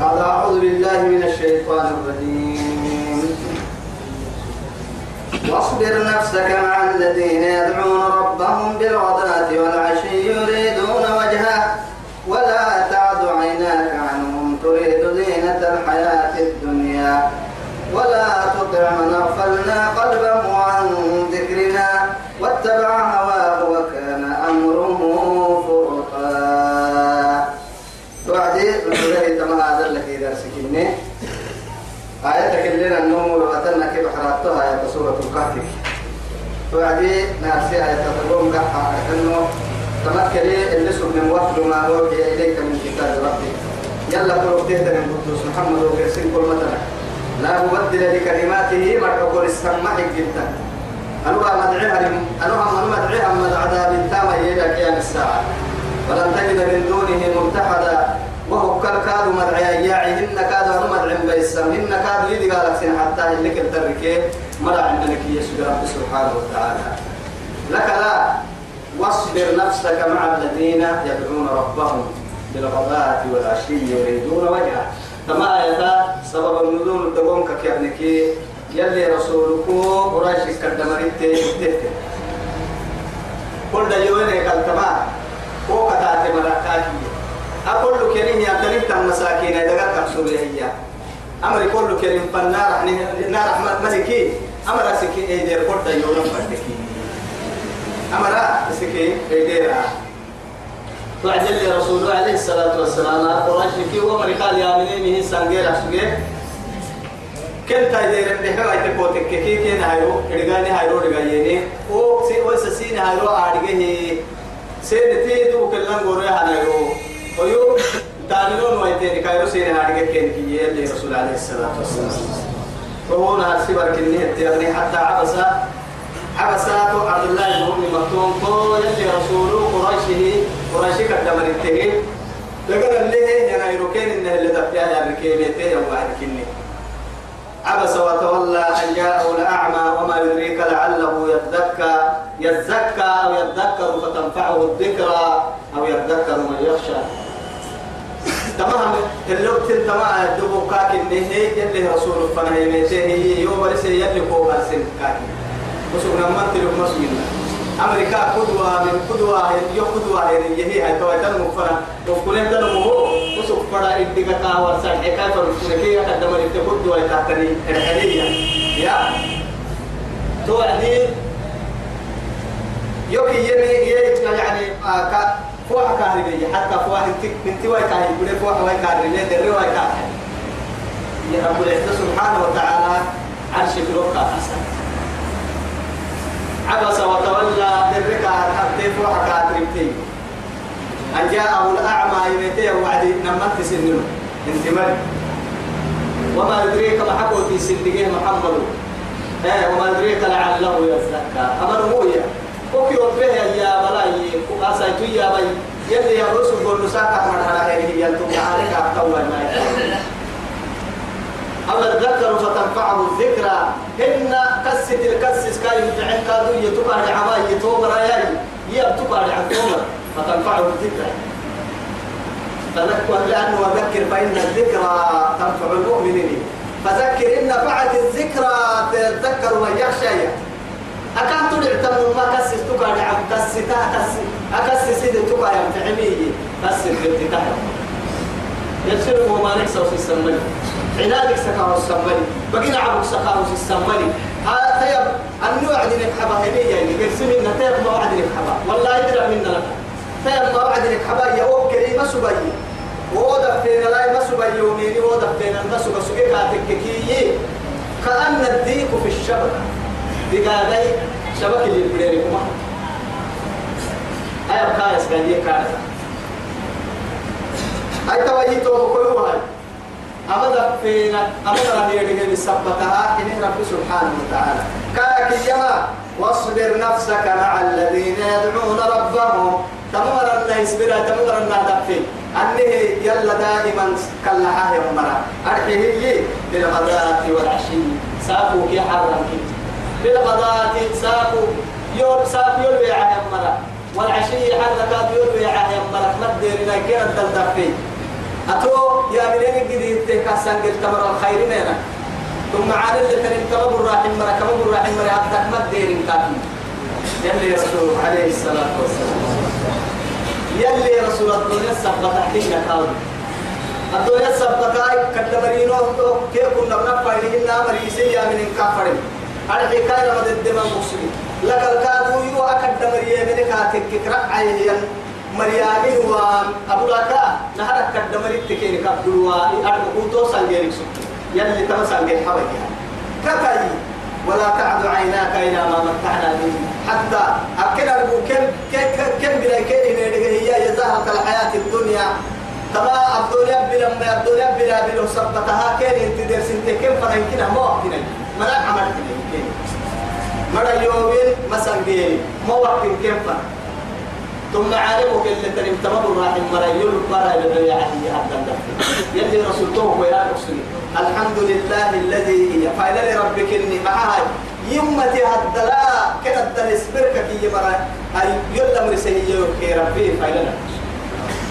بعد أعوذ بالله من الشيطان الرجيم. واصبر نفسك مع الذين يدعون ربهم بالغداة والعشي يريدون وجهه ولا تعد عيناك عنهم تريد زينة الحياة الدنيا ولا تطع من أغفلنا قلبه عن ذكرنا واتبع آياتك اللي النوم وقتلنا كيف حرقتها يا سورة الكهف توعدي ناسي آية تقوم قحا أنه تمكري اللي سب من وفد ما أوحي إليك من كتاب ربك يلا قلوب تهدى من قدوس محمد وكرسين كل مثلا لا مبدل لكلماته مرحبا السماح جدا. أنوها مدعيها أنوها من مدعيها من عذاب تام إلى قيام الساعة. ولن تجد من دونه ملتحدا وهو كالكاد مدعي ياعي هن كاد مدعي بيسم هن كاد يدي قالك سين حتى اللي كالتركي مدعي منك يسوع رب سبحانه وتعالى. لك لا واصبر نفسك مع الذين يدعون ربهم بالغداة والعشي يريدون وجهه. كما آية سبب النزول دقوم كيابنك يلي رسولك قريش كدمرت تهت كل دا يوين كالتما هو كتات مراكاكي أقول كريم يا تنيت المساكين إذا قد كبسوا هي أمر كل كريم فالنار نار أحمد ملكي. أمر سكي إيدير كل دا يوين فردكي أمر سكي إيدير وعجل لي رسول عليه الصلاة والسلام قريش كي ومر قال يا منين هي سانجير أسوجي كن تايدير بحوا يتكوتك كي كي نهايرو إرجاني هايرو إرجاني أو سي أو سسين هايرو أرجعه سين تيدو كلام غوري هنايرو ويو دانيون ويتين كايرو سين أرجع كن كي يلي رسول عليه الصلاة والسلام. وهو نهار سبر كنيه تيغني حتى عبسا عبسات عبد الله بن أم مكتوم. قال يلي رسول قريشه. قريش كدمر التهي. لقد اللي هنا يروكين إنه اللي دفع يا ركيمتين وبعد كني عبس وتولى أن جاءه الأعمى وما يدريك لعله يذكى. يزكى أو يذكر فتنفعه الذكرى. أو يذكر من يخشى. تمام. اللوك تنتمع الدبو كاك النهي يلي رسول فنهي ميته يوم رسي يلي فوق السن كاكي. وسونا من تلوك مسوينا أمريكا قدوة من قدوة. يو قدوة يهي هاي. توا تنمو فنا. وكلهم تنمو هو. وسوك فدا إدقا كاور سان حكاية فرسولكي يقدم لك قدوة. يتحتني الحدية يا. توعدي. يوكي يمي يعني آه فوح كهربية حتى فوح انت انت واي كهربية يقول فوح واي كهربية دري واي كهربية يا رب العزة سبحانه وتعالى عرش بلوكا حسن عبس وتولى بالركع حتى فوح كهربية أن جاءه الأعمى يمتيه وعد نمت سنه. انت مر. وما يدريك ما حكوتي سنه محمد. إيه وما يدريك لعله يزكى. أمر مويا. وكي وفيه يا بلاي وقاسيتو يا بي يلي يا رسول قول نساك من على هذه ينتم عليك أبتوى ما أما الذكر فتنفعه الذكرى هن كست الكسس كاي يدعين كادو يتبع لعماي يتومر ياي يبتبع لعماي فتنفعه الذكرى فذكر لأنه وذكر فإن الذكرى تنفع المؤمنين فذكر إن نفعت الذكرى تذكر من يخشى أكان تدع تمو ما كسس تقع عم كستا كس أكسس سيد تقع يا متعمي كسس بنت تحت يصير هو ما نكسر في السمني عنادك سكاه السمني بقينا عبك سكاه في السمني هذا تيب النوع دي نكحبا هني يعني. قسمي إن تيب ما وعد نكحبا والله يدرع منا لك. تيب ما وعد نكحبا يا أوك كريم سبي ووضع فينا لا يمسوا بيومين ووضع فينا المسوا بسوكي كاتككي كأن الديك في الشبكة. دقاقي شبكة اللي بديري كما أي أبقى يسكن كارثة أي توجيتو كل هاي. أمدا فينا أمدا رهي رجل سبتها إن رب سبحانه وتعالى. كاك يما واصبر نفسك مع الذين يدعون ربهم. تمر أن يصبر تمر أن دفي أنه يلا دائما كاللحاه يمرا أرحيه لي بالغداة والعشي. ساقوا كي حرم كي بالغداة ساقوا يوم ساق يلوي عن يمرا والعشي حركات يلوي عن يمرا مديرنا كيرا تلدفي أتو يا منين جديد تكاسن قلت تمر الخير منا ثم عاد اللي كان تمر الراحم مرا كم الراحم مرا حتى ما دير كافي يلي رسول عليه الصلاة والسلام. يلي رسول الدنيا سبت تحتينا كاوي. الدنيا سبت هاي كتبرينو كيف كنا بنفع لنا مريسي يا من كافرين الحكاية ما تدمر مسلم لك الكادو يو أكد مريم من كاتك كرع عيهن مريامين وأبو لكا نهرك كد مريم تكين كبدوا أرجو تو سانجيرك سو يلي تما سانجير حبيبي. كتاي ولا تعد عيناك إلى ما متعنا به. حتى أكن أرجو كم كم كم بلا كين هي يزهق الحياة الدنيا. تما الدنيا بلا ما الدنيا بلا بلا سبتها كين انت درس انت كم فرين كنا مو وقتنا ما عمل كين مرة يومين مثلا جيني ما وقت كم فرين ثم عالمك اللي تنم تمر راح مرة يقول مرة يبدأ يعني هذا يلي رسول توه ويا رسول. الحمد لله الذي فايل لربك إني معها. يمتي هالدلاء كده الدلس بركة كي مرة أي يلا مرسيه يوكي ربي لنا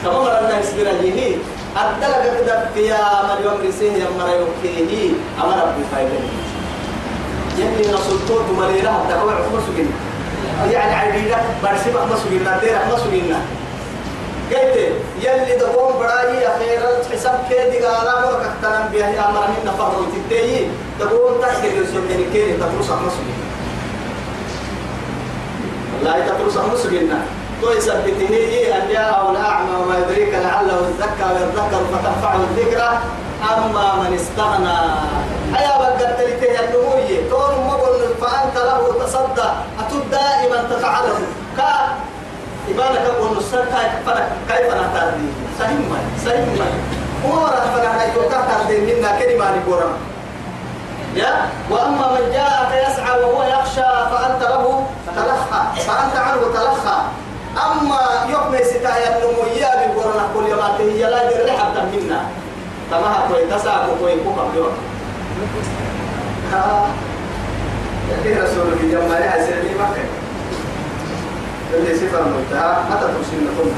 تمام مرة نسبر يهي الدلق كده يا مريم مرسيه يا مرة يوكي أمر ربي فايل يلي رسول توه مريرة حتى هو عمر سجن يعني عيدينا برسمة ما سجلنا ديرك ما سجلنا قلت يلي دقوم براي أخيرا حساب كيدي قالا مرك اختنم بها يا مرمين نفر وتتيي دقوم تحت السجن كيدي تدرس ما سجلنا والله تدرس ما تو يثبته أن جاءه الأعمى وما يدريك لعله يزكى ويذكر فتنفعه الذكرى أما من استغنى أيا بقت تلته النموية كون مقل فأنت له تصدى أتد دائما تفعله. كا إبانك أقول نصر كيف نهتدي سهيم ما هو فقط يتوقع تهدي منا كلمة نقول يا وأما من جاءك يسعى وهو يخشى فأنت له تلخى فأنت عنه تلخى. أما يوم ستايا النموية بقولنا كل يوم هي لا يدري حتى منا. تمام كوي تسعى كوي كوكا بيوم ها يا رسول الله جمع لها سيدي مكة اللي سفر منتهى. متى ترسل لكم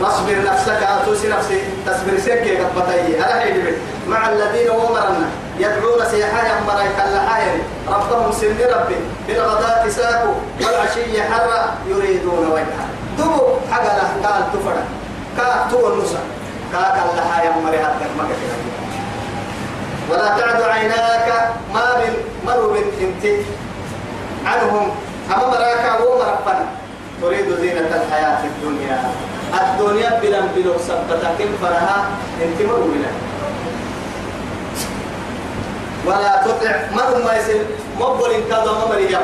واصبر نفسك أتوسي نفسي. تصبر سكي قد بطي أنا مع الذين ومرنا. يدعون سيحا يمرا كالحاير ربهم سن ربي. بالغداة ساكو. والعشي حر يريدون وجهه. دبو. حق الأحكال تفرق. كاتو النسا كاك اللحا يمرا هذا مكة ولا تعد عيناك ما من مرو انت. عنهم. أما مراك ومرفنا تريد زينة الحياة الدنيا. الدنيا بلن بلو سبتك فرها انت مرو ولا تطع من ما يسل مقبل كذا مريم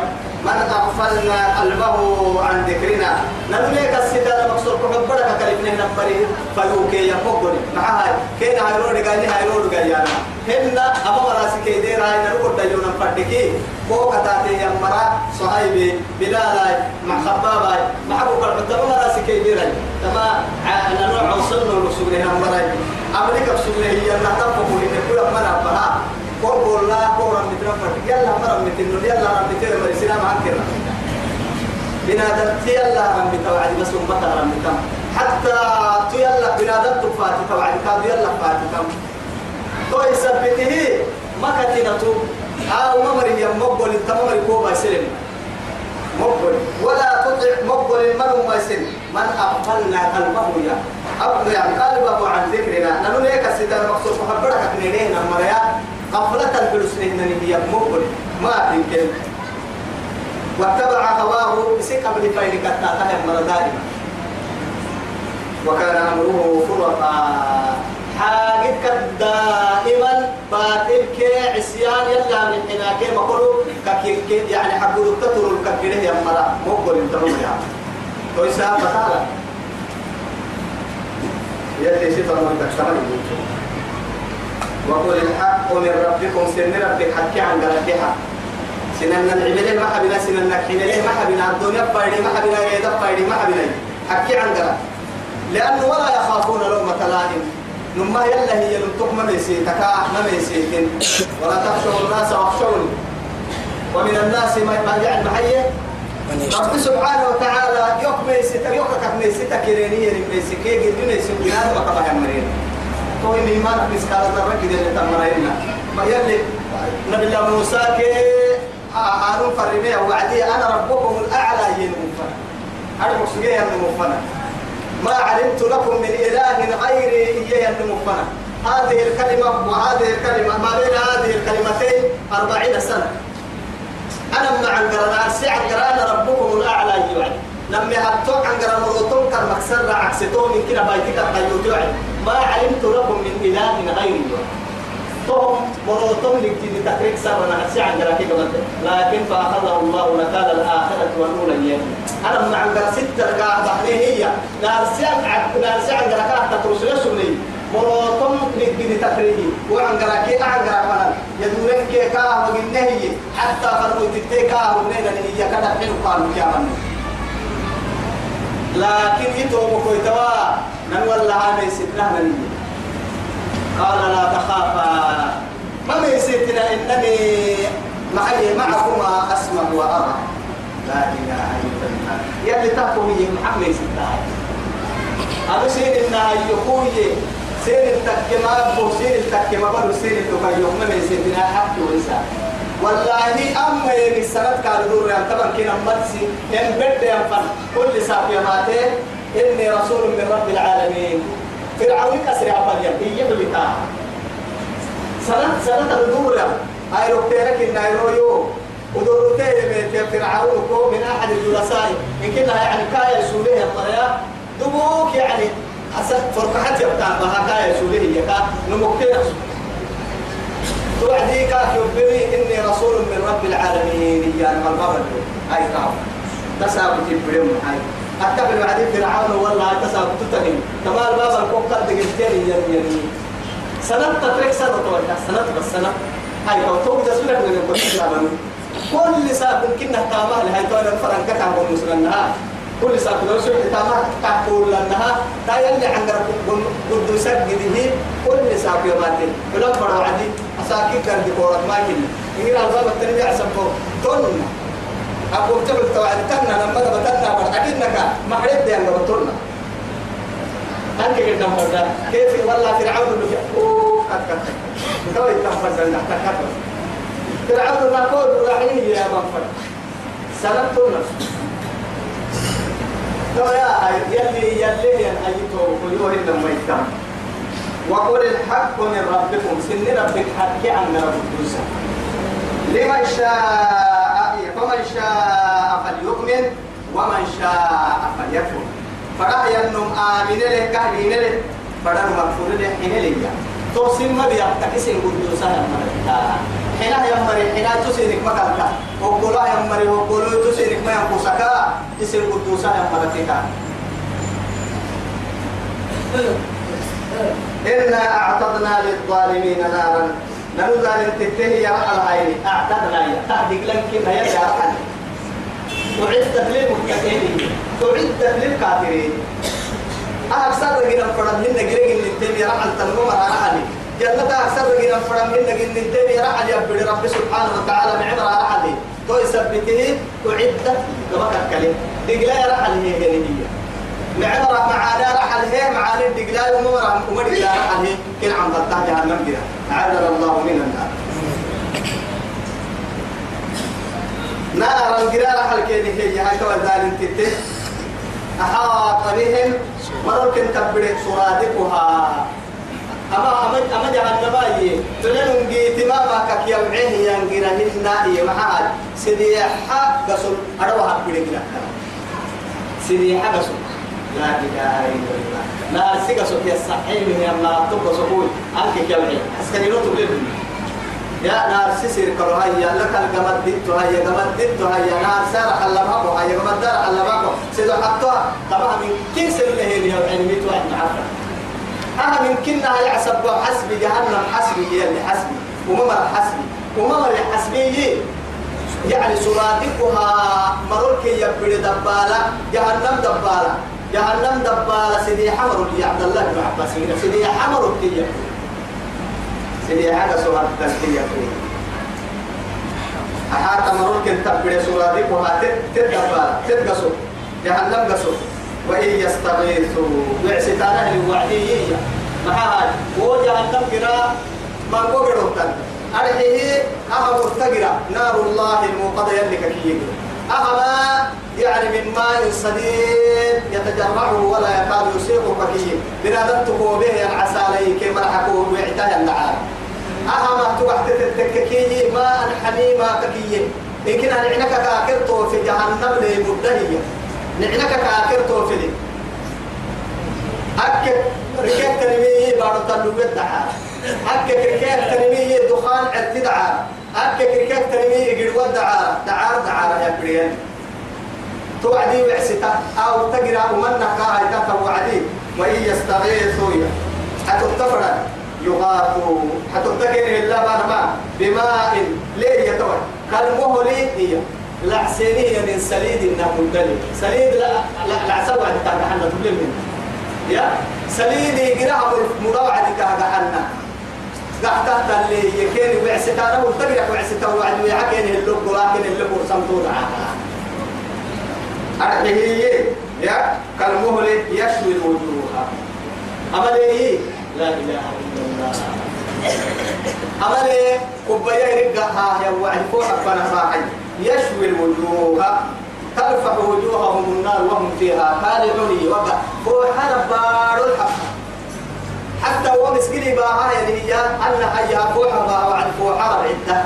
من أغفلنا قلبه عن ذكرنا. نبنيك الستة مقصود كبرك كلمة نبري فيوكي يفقل معها كين هيرود قال لي هيرود قال يا هن أبا مراسي كي دير هاي نرقل ديونا فردكي. فوق تاتي يا مرا. صهيبي بلال مع خبابي. مع أبو بكر تما مراسي كي دير هاي. تما نوع وصلنا لسوله مرا. أمريكا بسوله هي أنها تنفق لكي كل مرة بها. قول لا قول مترفع يلا مرة متنو يلا رب تير مرسنا معك بنادم يلا رب توعد بس أمتا رب تم حتى تيلا بنادم تفاتي توعد كاد يلا فاتي تم تو يثبته ما كتنتو أو ممر يمقبل التمر كوبا سلم مقبل ولا تطع مقبل من ما يسلم من أغفلنا قلبه يا يعني قلبه عن ذكرنا نحن ليك الستار مقصود محبرك كنينين المريات غفلة الفلسطين هي مقبل. ما يمكن واتبع هواه بسي قبل فايد كتاتا مرة دائما. وكان أمره فرطا حاجتك دائما باطل كي عصيان يلا من حناك ما كله كي يعني حقول تطر الكبيره يا مرا مقبل انت يا تويسا بطالا يلي سفر من تكتمل. وقل الحق من ربكم سن ربك حكي عن قلبها. سنن العمل ما حبنا سنن الحين ما حبنا الدنيا فايدي ما حبنا غيدا فايدي ما حبنا. حكي عن لأنه ولا يخافون لومة لائم. نما يلا هي نمتق ما ميسي تكا ما ميسي ولا تخشوا الناس واخشوني ومن الناس ما يعني محيه رب سبحانه وتعالى يوك ميسي يوك كف ليس تكريني ليس كي قد ليس بنان وكما مرين تو إني ما نحن سكال ذرة كده اللي تمرينا ما يلي نبي الله موسى كي هارون فرمي وعدي أنا ربكم الأعلى ينمفنا أنا مقصودي ينمفنا ما علمت لكم من إله غيري إياه ينمفنا هذه الكلمة وهذه الكلمة ما بين هذه الكلمتين أربعين سنة. أنا مع عنقرنا أرسي عنقرنا ربكم الأعلى يوعد لما هبتوك عنقرنا مرتون كان مكسر عكستو من كده بايتك القيوت يوعد ما علمت لكم من إله غيري توم مرتون لكتير تكريك سرنا أرسي عنقرنا كده لكن فأخذه الله نكال الآخرة والأولى يوم أنا مع عنقرنا ستة قاعدة هي. نارسي عنقرنا كده تترسل سنين مروتم نجد تفريدي وعنقرا كي أعنقرا فنان يدورن كي كاه وجنهي حتى فرقوا تتي كاه ونينا هي كذا حلو قالوا يا من لكن يتو بكويتوا نقول لها ما يسدنا من قال لا تخافا. ما يسدنا إنني معي معكما أسمع وأرى. لا إله إلا الله. يلي تحكمي محمد يسدنا هذا شيء إنها يقوي سير التكما بو سير التكما بلو سير التكما يوم ما يسيرنا حق وإنسان. والله أما يلي سنة كان دور يا طبعا كنا مرسي إن بدي ينفن كل ساق يماته إني رسول من رب العالمين. فرعون كسر عبد يبي يبلتا سنة سنة يا هاي ركتيرك النايرويو ودور تيمة فرعون كو من أحد الجلساء. إن كنا يعني كايا سوريا الطريقة دبوك يعني أسد فرقحت يبتع بها كايا سوريا كا. نمكتين توعدي كاك يبري إني رسول من رب العالمين. يعني البابا هاي كاف تسابت يبريم هاي أتبع وعدي فرعون والله تسابت تتهم. كما البابا الكوكا دقيقتين يعني سنة تترك سنة توجه سنة بس سنة هاي توقع سورة من كل ساعة كنا تامه لهاي تونا فرنكا كان مسلمنا. كل ساعة لو سويت تامه تقول لنا تا يلي عند قد سجده كل ساعة يوماتين بلا فرع عدي أساكي كان ديكورات ما كنا إني الباب التنبيه عسبه تون أقول تبل توعد تنا لما بتنا بس أكيد نكا. ما حريت دي عند بطلنا أنت قلنا مرة كيف؟ والله فرعون اللي أوه أتكلم توي تنفذ عندك تكبر فرعون نقول رحيه يا منفر النفس. تو يا يلي يلي ينهيتو قلوه لما يتم. وقل الحق من ربكم سن ربك حق عن رب الدوسة لمن شاء فمن شاء فليؤمن ومن شاء فليكفر. فرح ينم آمن له كهدين له فرح مغفور له حين له توسم ما بيعتكس القدوسة يا مرحبا حنا يا مري حنا تسيرك مكانك وقولا يا مري وقولا تسيرك ما ينقصك تسير قدوسا يا مرتك إنا أعتدنا للظالمين نارا نرو ذلك تتهي يا رحل هاي أعتدنا يا تهديك لك كنا يا رحل أعدت للمتقين أعدت للكافرين أكثر رجلا فرد من نجري من الدنيا رحل تنمو مرة رحلي جنة أكثر فرد من نجري من الدنيا رحل يبدي رب سبحانه وتعالى معمر رحلي تو يثبته أعدت لما كلمة دقلا رحل هي هي. معمر معانا رحل هي معانا دقلا ومر ومر دقلا رحل هي كن عم بطه جهنم كده. عذر الله من النار. نار الجرار رحل كده هي. هاي تو تته أحاط بهم. مركن تبرك سرادقها. أما أما أما جهنم أيه تلين جيت ما يوعيه ينجرا هنا إيه محل سدي حق قصر أروح أبدي كده سدي حق قصر لا إله إلا الله لا سيقصر يا صحيح يا الله تبقى سقول أنك يوعيه أسكني لو تبلي يا نار سيسير كلو هيا لك الجمد ديتو هيا جمد ديتو هيا نار سار حلمها هيا جمد دار حلمها سيدو حطها طبعا من كيس اللي هي اليوم علمي واحد معرفة أنا من كنا يعصب حسبي جهنم حسبي هي اللي حسبي. وممر حسبي. وممر حسبي يعني سرادقها مرورك يبري دبالة جهنم دبالة. جهنم دبالة. سيدي حمر يا عبد الله بن عباس. سيدي حمر يبري سيدي هذا سورة التزكية فيه أحاط مرور كنت تبدي سورة دي وها تدبر تدقصو جهنم قصو وإن يستغيثوا. وعسيتانا الوعدية محاها وجهنم قراء ما قبروا تن أرحيه. أهم التقرى نار الله الموقدة يلي كيكي أهما يعني من ماء صديد يتجرعه ولا يكاد يسيغه فكيه. بنادته به العسى لي كما حكوه ويعتها النعام أهما تبحت التككي ماء حميما ككيه إن كنا نعنك كاكرتو في جهنم لي مدهية نعنك كاكرتو في دي أكد ركاب تنمية بعد تلوبة دعاء أكد ركاب تنمية دخان اعتدعاء أكد ركاب تنمية قد دعاء دعاء دعاء يا بريان. توعدي وعستا أو تقرأ منك هاي توعدي وإن يستغيثوا حتتفرد. يغاثوا. حتتكن إلا ما بماء ليه يتوى كالمهل هي. لعسينية من سليد مدلل سليد لا لا لعسوا عن تاجحنا تبلل منه يا؟ سليد يقرأ مروعة كاجحنا قحتها اللي يكين وعستانا وتقرأ وعستا وعد ويعكين اللوك ولكن اللوك سمتون أرحيه يا؟ كالمهل يشوي الوجوه. أملي لا إله إلا الله. أملي كبايا رقها يا وعد فوحك فنفاحي يشوي الوجوه ترفع وجوههم النار وهم فيها خالدون. وقع فوحنا بارو الحق. حتى هو مسكين باها يعني هي أن حيها فوحة باها وعد فوحة عدة.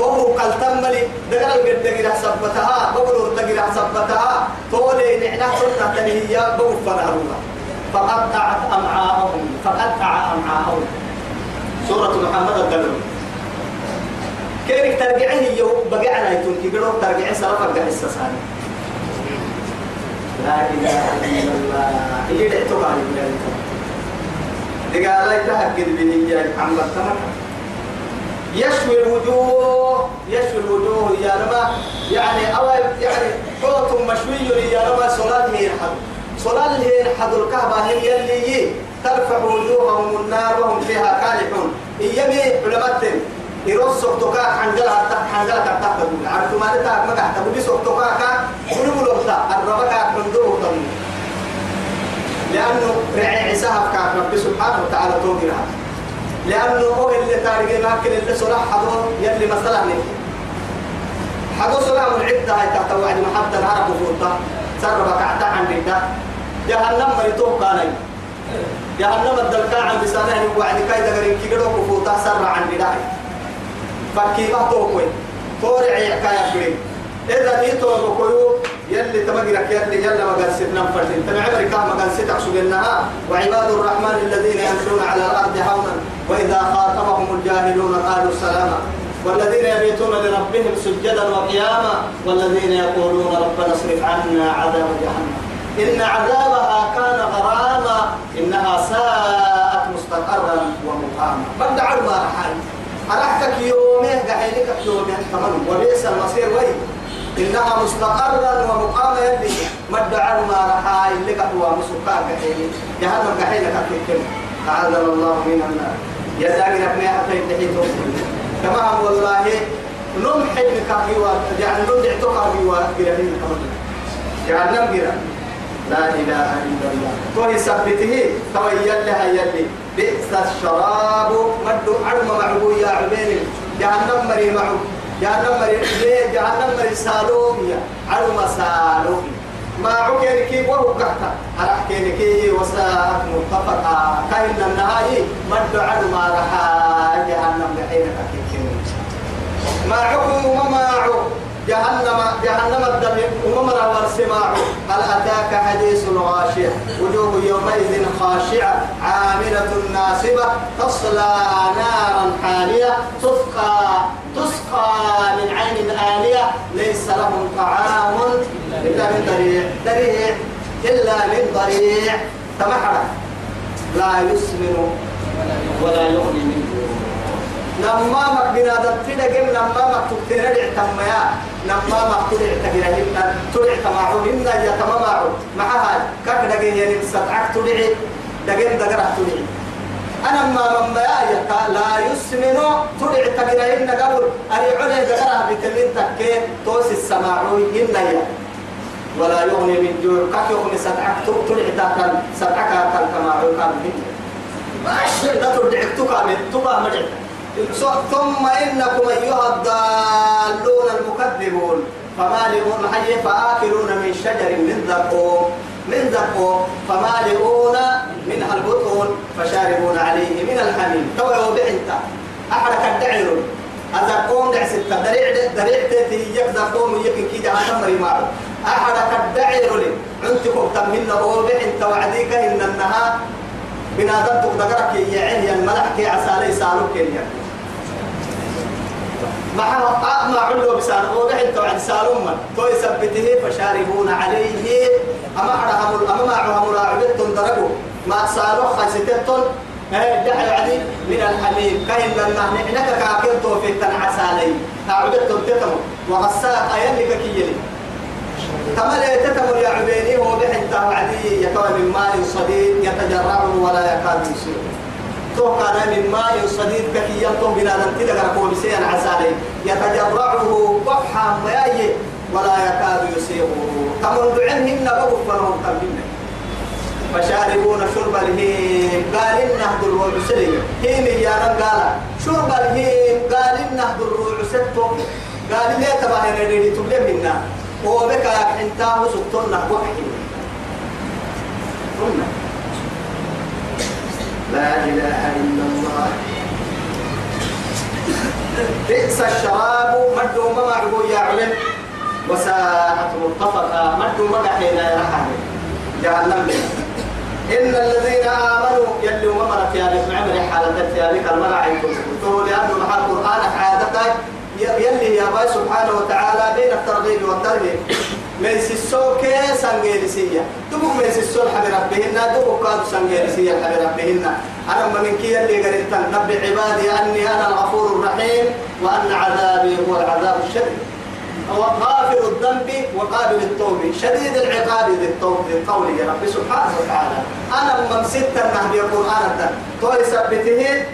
وهو قال تملي دقل القد دقل حسبتها بقول دقل حسبتها تولي نحنا سنة تنهي بقول فنهروها فقطعت أمعاءهم فقطع أمعاءهم. سورة محمد الدلوي كيرك ترجعه يو بقعنا يتون كيقولوا ترجعه سلفك ده السساني لا إله إلا الله. يجي دعتك على الله دقال لا يتهجد به يا محمد تمام يشوي الوجوه يشوي الوجوه يا رما يعني أول يعني حوت مشوي يا رما صلاة هي الحد صلاة هي الحد الكعبة هي اللي ترفع وجوههم النار وهم فيها كالحون إيامي علماء يروس سوكتوكا حنجلها حنجلها تحت عرفت ما نتاك ما تحت تقول سوكتوكا كا؟ كل ملوكتا الربكا حندوه تقول لأنه رعي عساها كان رب سبحانه وتعالى توقرها لأنه هو اللي تارجي لكن اللي صلاح حضو يلي مثلا نكي حضو صلاح العدة هاي تحت وعد محبة العرب وفوتا سربك عتا عن بيتا جهنم مريتوه كاني جهنم الدلكا عن بسانه. وعد كاي دقرين كي قدوك وفوتا سر عن بيتا فكي ما توقوي تورعي كاي أفرين إذا ديتو بكيو يلي تمجرك يلي يلا ما قال ستنا فرتين تبع أمريكا ما قال ست أقصد إنها وعباد الرحمن الذين يمشون على الأرض هونا وإذا خاطبهم الجاهلون قالوا سلاما. والذين يبيتون لربهم سجدا وقياما والذين يقولون ربنا اصرف عنا عذاب جهنم. إن عذابها كان غراما إنها ساءت مستقرا ومقاما. بدع ما رحال أرحتك يومين قحيلك يومين كمان وبئس المصير وين؟ إنها مستقرا ومقاما يلي. مدعا ما رحا اللي قهوة مسكا قحيلي جهنم قحيلك أكيد أعاذنا الله من النار. يزاقي لك ما حتى يدحيته كما والله. نم حد كافي يعني نم دعتو كافي وقرهين كمان جهنم قرا لا إله إلا الله. توهي سبته توهي يلها يلي. بئس الشراب. مدو عرم معبو يا عبين جهنم مري معبو جهنم مري ليه جهنم مري سالوميا عرم سالوميا ما عكين كي وهو قحتا أرحكين كي وساءت متفقا كاين النهاية مد عدو ما رحا جهنم بحين أكيد ما عكو وما عو جهنم جهنم الدم. ومر والسماع هل أتاك حديث الغاشية؟ وجوه يومئذ خاشعة عاملة ناصبة تصلى نارا حامية تسقى تسقى من عين آنية. ليس لهم طعام إلا من ضريع. ضريع. إلا من ضريع. تمحرك لا يسمن ولا يغني من لما ما بنا دتنا جم لما ما تكتنا لعتم يا لما ما تلع تجرا هنا تلع تماعو هنا يا معها كك دقين يعني سبعك تلع دقين دقرا تلع أنا ما ما يا لا يسمن تلع تجرا هنا قبل أري عليه دقرا بتلين تكين توس السماعو. هنا يا ولا يغني من جوع. كك يغني سبعك. تلع تاكل سبعك كان كما عقاب لا ترجعك تكامل تكامل ثم إنكم أيها الضالون المكذبون. فمالئون حي فآكلون من شجر من زقوم من زقوم فمالئون منها البطون فشاربون عليه من الحميم. تو وبعنت أحرك الدعير أزقوم دع ستة. دريع تيتي يك زقوم يك كي جهنم مري معه أحرك الدعير لي عندكم تمهن وبعنت وعديك إن النهار بنادم تقدرك يعين الملح كي عسالي سالوك يعني مع ما علو بسان وقع انت عن سالوما تو يثبته فشاربون عليه. أما عرهم أما معهم راعبتهم درجوا ما سالو خيستتون دعوا علي من الحميم كاين لنا نحنك كاكل تو في تنعسالي اعبدتهم تتموا. وغساق ايلك كيلي. كما لا يتتموا يا عبيني هو بحنت وعدي يكون من ماء صديد يتجرعه ولا يكاد يسيره تو كان من ماء صديد يلطم بنا ننتدى كركو بسيان عسالي يتجرعه وفحا مياي ولا يكاد يسيغه تمن دعنهن بغفرهم تنبين فشاربون شرب الهيم. قال إنه الروع سلي هيم يا قال. شرب الهيم. قال إنه الروع ستو قال ليه تبعي نديري تبلي منا؟ هو بك انتاه سكتنا وحي. قلنا لا إله إلا الله. بئس الشراب مدو ما معه يا وساءت مرتفقة مدو ما حين يرحم جهنم إن الذين آمنوا يلي ما مرت يا رب عمري حالة يا رب الملعب تقول لأنه مع القرآن عادتك يلي يا باي سبحانه وتعالى بين الترغيب والترهيب ميس السوق سانجيرسية تبوك ميس السوق حبي ربهن تبوك كاد سانجيرسية حبي ربهن أنا من كي اللي قريت نبي عبادي أني أنا الغفور الرحيم وأن عذابي هو العذاب الشديد غافر الذنب وقابل التوب شديد العقاب ذي القول يا رب سبحانه وتعالى أنا من ستة نهدي القرآن توي سبته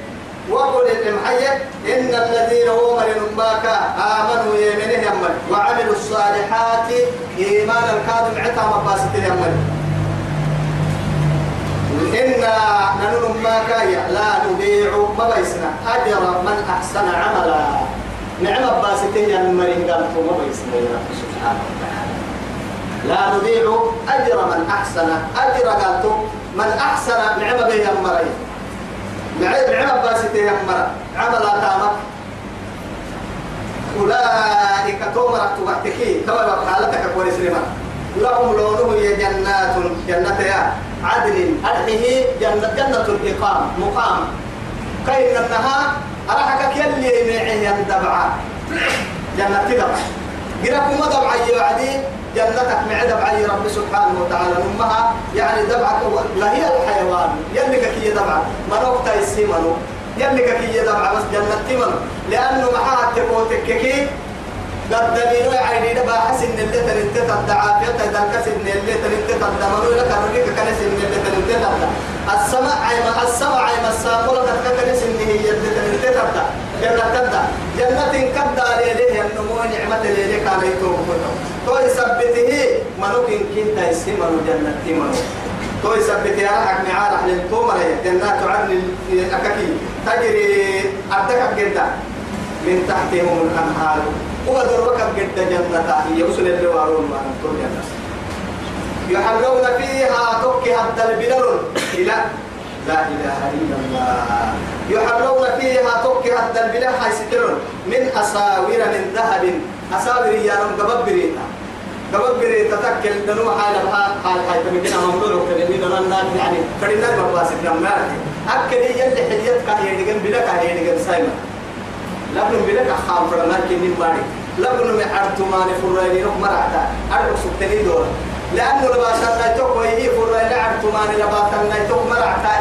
وقل المحية إن الذين هم باك آمنوا يمنه يمن وعملوا الصالحات إيمان الكاذب عتا مباسط يمن إنا ننن باك لا نضيع مبيسنا أجر من أحسن عملا. نعم باسط يمن قالت مبيسنا يا رب سبحانه وتعالى. لا نضيع أجر من أحسن أجر قالت من أحسن نعم به يمرين معي معي باسيتي يا مرة عمل تامك أولئك تومرت وقتكي كما حالتك كويس لما لهم لونه هي جنات جنة يا عدن. أرحه جنة جنة الإقام مقام. كي إنها؟ أرحك كل معي يندبع جنة دبع قرأكم دبع يوعدي جنتك مع دبع رب سبحانه وتعالى. أمها يعني دبعك لا هي الحيوان يلك كي دبع منوك تيسي منو؟ يلك كي دبع بس جنة منو؟ لأنه معها تقوتك كي قد دليل عيني دبا حسن اللي تنتت الدعافية إذا كسن اللي تنتت الدمر لك؟ أرجيك كنس اللي تنتت السماء عيما السماء عيما كنس اللي هي اللي تنتت جنة تبدأ. جنة كبدا ليه النمو نعمة ليه كان يتوب تو يثبته منو كن كنت يسمى منو جنة منو. تو يثبته راحك معارح للتومر جنات عدن أكاكي تجري أردك جدا من تحتهم الأنهار. وقدر ركب جدا جنة هي وصل اللي وارون ما نقول جنة. يحلون فيها تكي حتى البلل. إلى لا إله إلا الله. يحلون فيها تكي حتى البلل حيسترون من أساور من ذهب. أساور يا رب قببريتا. قببريتا تكل دنو حال بها حال حال تمكن ممنوع وكذا دنا يعني كرينا باباسك لما أكد يلي حديت كان يدقن بلك يدقن سايما. لكن بلك خام فرمان كنين باري. لكن من عرتمان فراني نك مرعتا. أرد سبتني دورا. لأنه لباسا نايتوك ويهي فراني عرتمان لباسا نايتوك مرعتا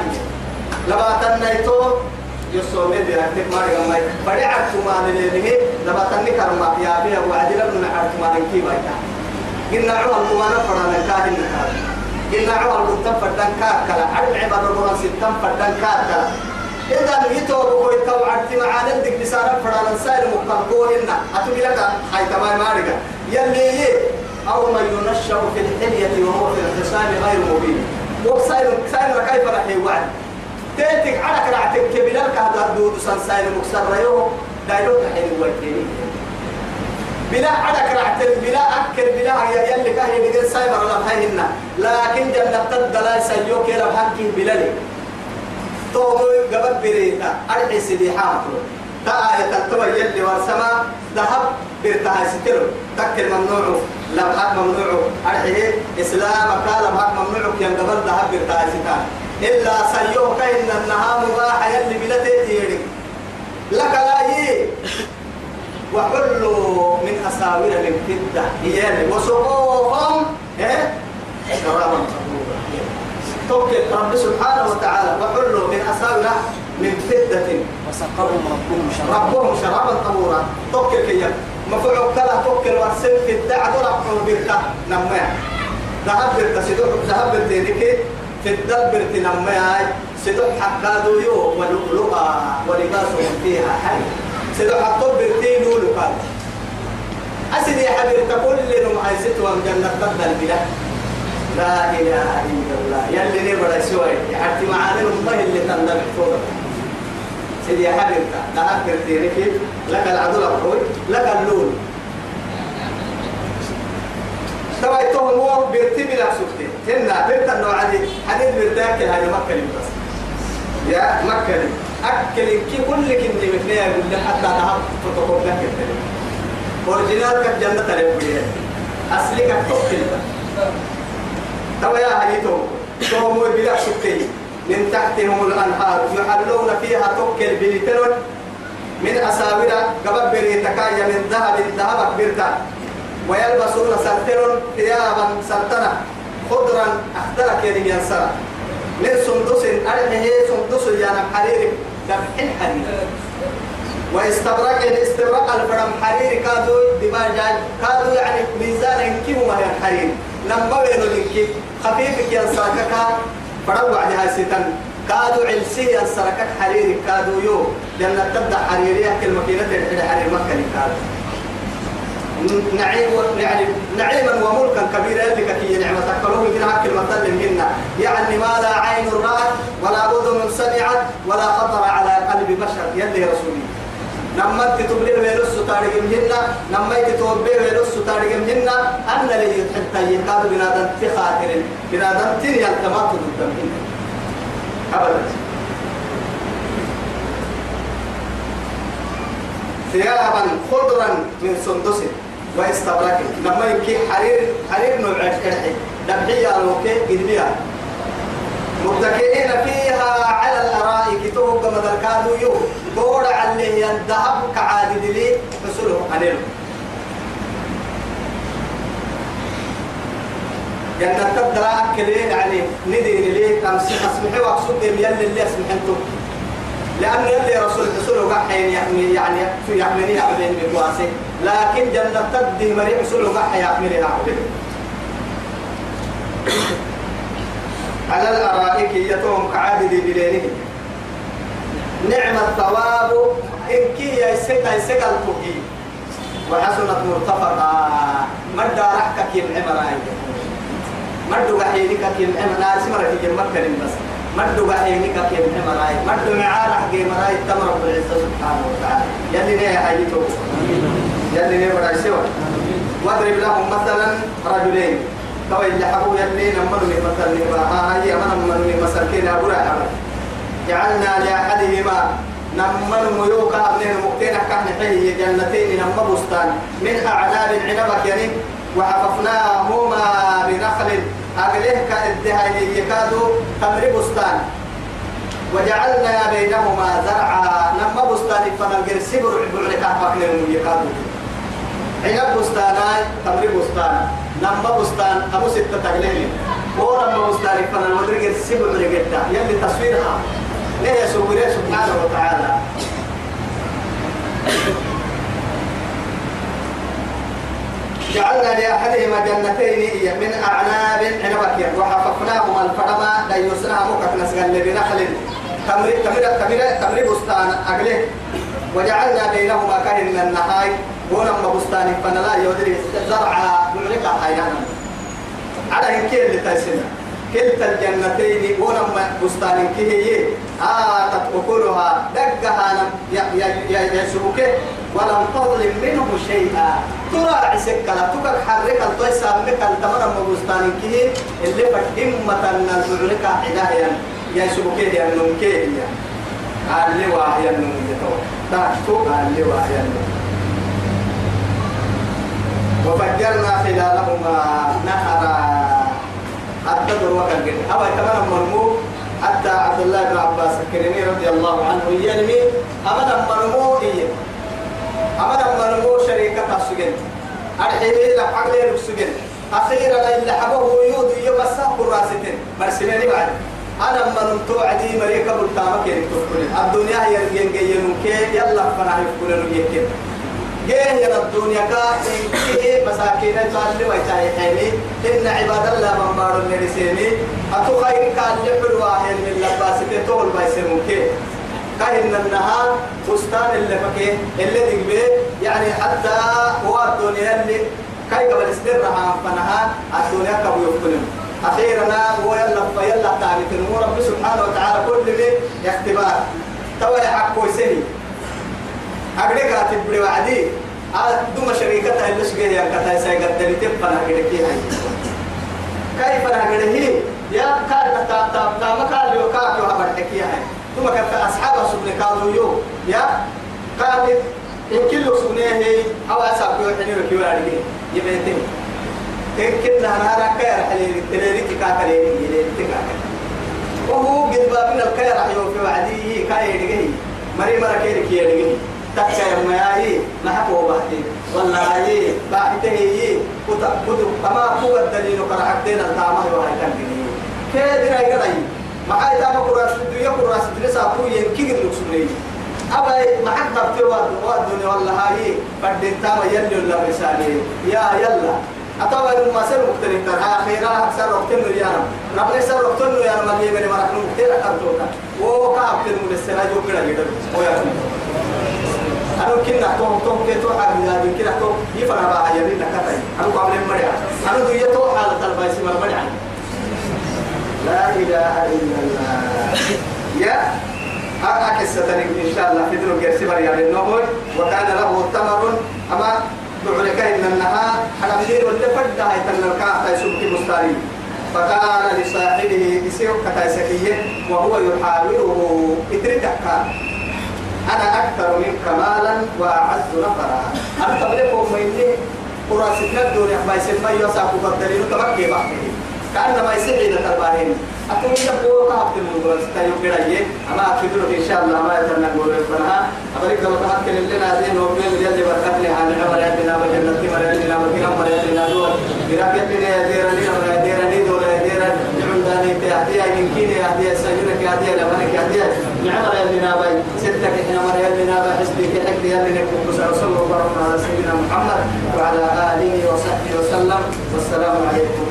لباسا نايتوك يسوع مدي ركتك ما رجع ماي بدي عرتمان ليه لباسا نكرم يا بيه وعدي لكن عرتمان كي بايتا قلنا عوال قوانا فراني كاهن نكاد قلنا عوال قلتن فردان كاكلا عرب عباد القرآن ستن فردان كاكلا إذا نيتو بقول تو عرتي معانا دك بسارة فرانا سائل مقرقوهن أتوبي لك هاي تمام مارجا يلي أو من ينشأ في الحلية وهو في الخصام غير مبين وسائل سائل كيف رح يوعد تيتك على كرعتك كبلال كهذا دود سنسائل مكسر ريو دايلوك حين ويتيني بلا عدك رعت بلا أكل بلا يا يلي كهي بقول سايبر ولا بهينا. لكن جنة تدلا سيوك يلا بحكي بلالي. تو قبل بريتا أرحي سيدي حاطر تا آية يلي والسماء ذهب برتها ستر تكل ممنوع لبحك ممنوع أرحي إسلام قال لبحك ممنوع كيان قبل ذهب برتها ستر إلا سيوك إن النهار مباح يلي بلا تيتيري لك لا يي. وحلوا من أساور من فضة إياه وسقوهم إيه؟ شرابا طهورا توكل رب سبحانه وتعالى. وحلوا من أساور من فضة وسقاهم ربهم شرابا. ربهم شرابا طهورا توكل كيا. مفعول كلا توكل ورسل في الدعد ربهم بركة نما ذهب بركة سدوح ذهب برتينك في الدل برتي نما سدوح حقادو يو ولؤلؤا ولباسهم فيها حرير سيدو حطوا برتين ولقال أسد يا حبيب تقول لي نم عايزت وام جنة بدل بلا. لا إله إلا الله. يلي نبرا سوي؟ حتى معانا الله اللي تندم فوق. سيدي يا حبيب لا أكبر تيرك. لك العدل الروي لك اللون. تبا يتوهم هو برتي بلا سكتي هنا برت النوع دي حديد برتاكل هاي مكة بس. يا مكة أكل كي كل كني مثني أقول لك حتى نهار فتقول لك التلي أورجينال كان جنة تلي أصلي كان توكل توا يا هيتو توم بلا شكتي من تحتهم الأنهار. يحلون فيها توكل بلترون من أساور قبل بريتكايا من ذهب ذهب برتا ويلبسون سرتر ثيابا سرتنا خضرا أخضرك يا ينسر من سندس أرحه سندس يعني حرير دفع حرير واستبرق الاستبرق الفرم حرير كادو دماغ كادو يعني ميزان كيف ما هي حرير لما بينو لك خفيف يا ساكك فروا عليها ستن كادو علسي السركك حرير كادو يو. لأن تبدأ حريرية كلمة كده حرير مكة كادو نعيم يعني نعيما وملكا كبيرا لك كي نعمة. كلهم من هاك المثل منا يعني ما لا عين رأت ولا أذن سمعت ولا خطر على قلب بشر. يلي رسولي نما تتبلي ويلس تاريخ مهنا نما تتوبي ويلس تاريخ مهنا أن لي حتى يقال بنادم تخاطر بنادم تني التماط ضد أبدا. ثيابا خضرا من سندس. واستبرك لما يمكن حرير حرير نوع الحي دبحية لوكي قدبيا متكئين فيها على الأرائك توقع مدركادو يو. دور عليه الذهب كعادد لي حصله قليل جنة تبدأ أكل يعني ندين ليه أمسي أسمحي وأقصد يلي اللي أسمحنتو. لأن يلي رسول رسوله قحين يحمي يعني في يحملني عبدين بقواسي. لكن جنة تدي رسوله قح يحملها عبدين على الأرائك يتوم كعادد بلينه نعم الثواب إن كي يسكى يسكى الفقي وحسنت مرتفقة. مدى رحكك يمعمر مدى وحينك يمعمر ناس مرة في مكة بس. كيف مراي مدو معارح كي مراي تمر العزة سبحانه وتعالى. يلي نيه حييتو يلي نيه براي سوا واضرب لهم مثلا رجلين. تو اللي حبوا يلي نمروا لي مثلا نبا ها هي أنا لي مثلا. كنا برا جعلنا لأحدهما نمر ميوكا ابنين مكتين كان حي جنتين نم بستان. من أعناب عنبك يعني. وحففناهما بنخل. أغليه كالدها يكادوا تمر بستان. وجعلنا بينهما زرعا. نما بستان. فنلقر سبر بعلك أفكر يكادوا عنب بستاناي تمر بستان نما بستان أبو ستة تغليه ورم بستان فنلقر سبر بعلك يلي تصويرها ليه سبحانه سبحانه وتعالى جعلنا لأحدهما جنتين من أعناب عنبك وحففناهما الفرما ديسنا مكك نسغل بنخل تمر تمر تمر تمر بستان أقله وجعلنا بينهما كهن النهاي ونما بستان فنلا يودري زرع بعلك حيانا. على هنكي اللي تايسنا كلتا الجنتين ونما بستان كهي آه تتوكلها دقها يسوك ولم تظلم منه شيئا. ترى سكلا تكر حرك الطيسة منك التمر بستان كهي اللي فكهمة نزعلك عدايا يسوك يا نمكي قال لي النمو تحتو قال لي واحد النمو. خلالهما نهرا حتى دروك الجن أو كمان مرمو حتى عبد الله بن عباس الكريمي رضي الله عنه. ينمي أبدا مرمو إيه أبدا مرمو شريكة السجن. أرحيلي لك عقلي السجن. أخيرا إلا حبه يود يبسا قراستين مرسلني بعد. أنا من توعدي مريكا بلتامك يريد الدنيا هي ينجينون كي يلا فنا يفكرون يكين جيه يا الدنيا كا مساكين يصلي ويتاي حيني إن عباد الله من بار النرسيني أتو خير كان لحل واحد من لباسك تول بايسمون كي كاين النهار بستان اللي فكيه اللي دقبه يعني حتى هو الدنيا اللي كاي قبل استرها فنها الدنيا كبو يفكرون أخيرا هو يلا فيلا تعبت الأمور رب سبحانه وتعالى كل من اختبار توا يحكوا سهي أقدر كاتب بدي وعدي دوما شركتها اللي سجيه يا كتاي سيقدر تبقى أقدر كي هاي. كيف أنا أقدر هي يا كار تا تا تا ما كار يو كار يو هبر تكيا هاي. دوما كت أصحاب سبنا كانوا يو. يا كاتب إن كل سبنا هي أو أصحاب يو حني ركيو عليه يبيتين كنا نهارا كير حليل تليري تكاكري يلي تكاكري وهو قد بابنا الكير حيو في وعديه كاي يدقيه مري مرا كير كي تكا يوم ياي ما حكوا بحتي والله يي باحته يي كتا كتو أما هو الدليل كرحتين التامه وهاي كان كيدنا يقضي ما هاي تاما كراس الدنيا كراس الدنيا ساقو ينكي المسلمين أبا ما حد تبتوى الدنيا والله هاي فردين تاما يلي ولا رسالي يا يلا. أتوا إنه ما سر مختلف ترى آخرا أكثر وقتنا يا رب. رب سر وقتنا يا رب. ما يبني مرحنا مختلف أكثر وكاب تنو للسنة جو كذا جدا ويا أنا كنا تو تو كتو حاجة يا بين كنا تو يفرح بقى يا نكتة أنا قبل مريا أنا دوية تو حالة البايس مر مريا لا إله إلا الله يا أكس ستنك إن شاء الله في دروب يرسي مريا للنبوي وكان له تمر أما دعلك إن النهار على مدير ولا فرد هاي تنلقى تيسوك مستاري فقال لصاحبه يسير كتايسكية وهو يحاوره اتركك أنا أكثر منك مالا وأعز نفرا أنت بلكم مني قراستنا الدنيا ما يسمى يوسف بدلين تبكي بحكي كأنما يسمى إلى ترباهين أكون يبقوا قابت المنظر ستايو كراية أما أكيدوا إن شاء الله ما يتمنى نقول ربنا أبريك لو تحت لنا دين وبين يلي بركات لي عن عمر يدنا وجنة مر يدنا وكنا مر يدنا دول براكة نعمداني تهديها يمكن يهديها سجنك يهديها لمنك يهديها نعمر يدنا باي ستك إحنا مر يدنا باي حسبك حكي يدنا كبس وصلى الله على سيدنا محمد وعلى آله وصحبه وسلم والسلام عليكم.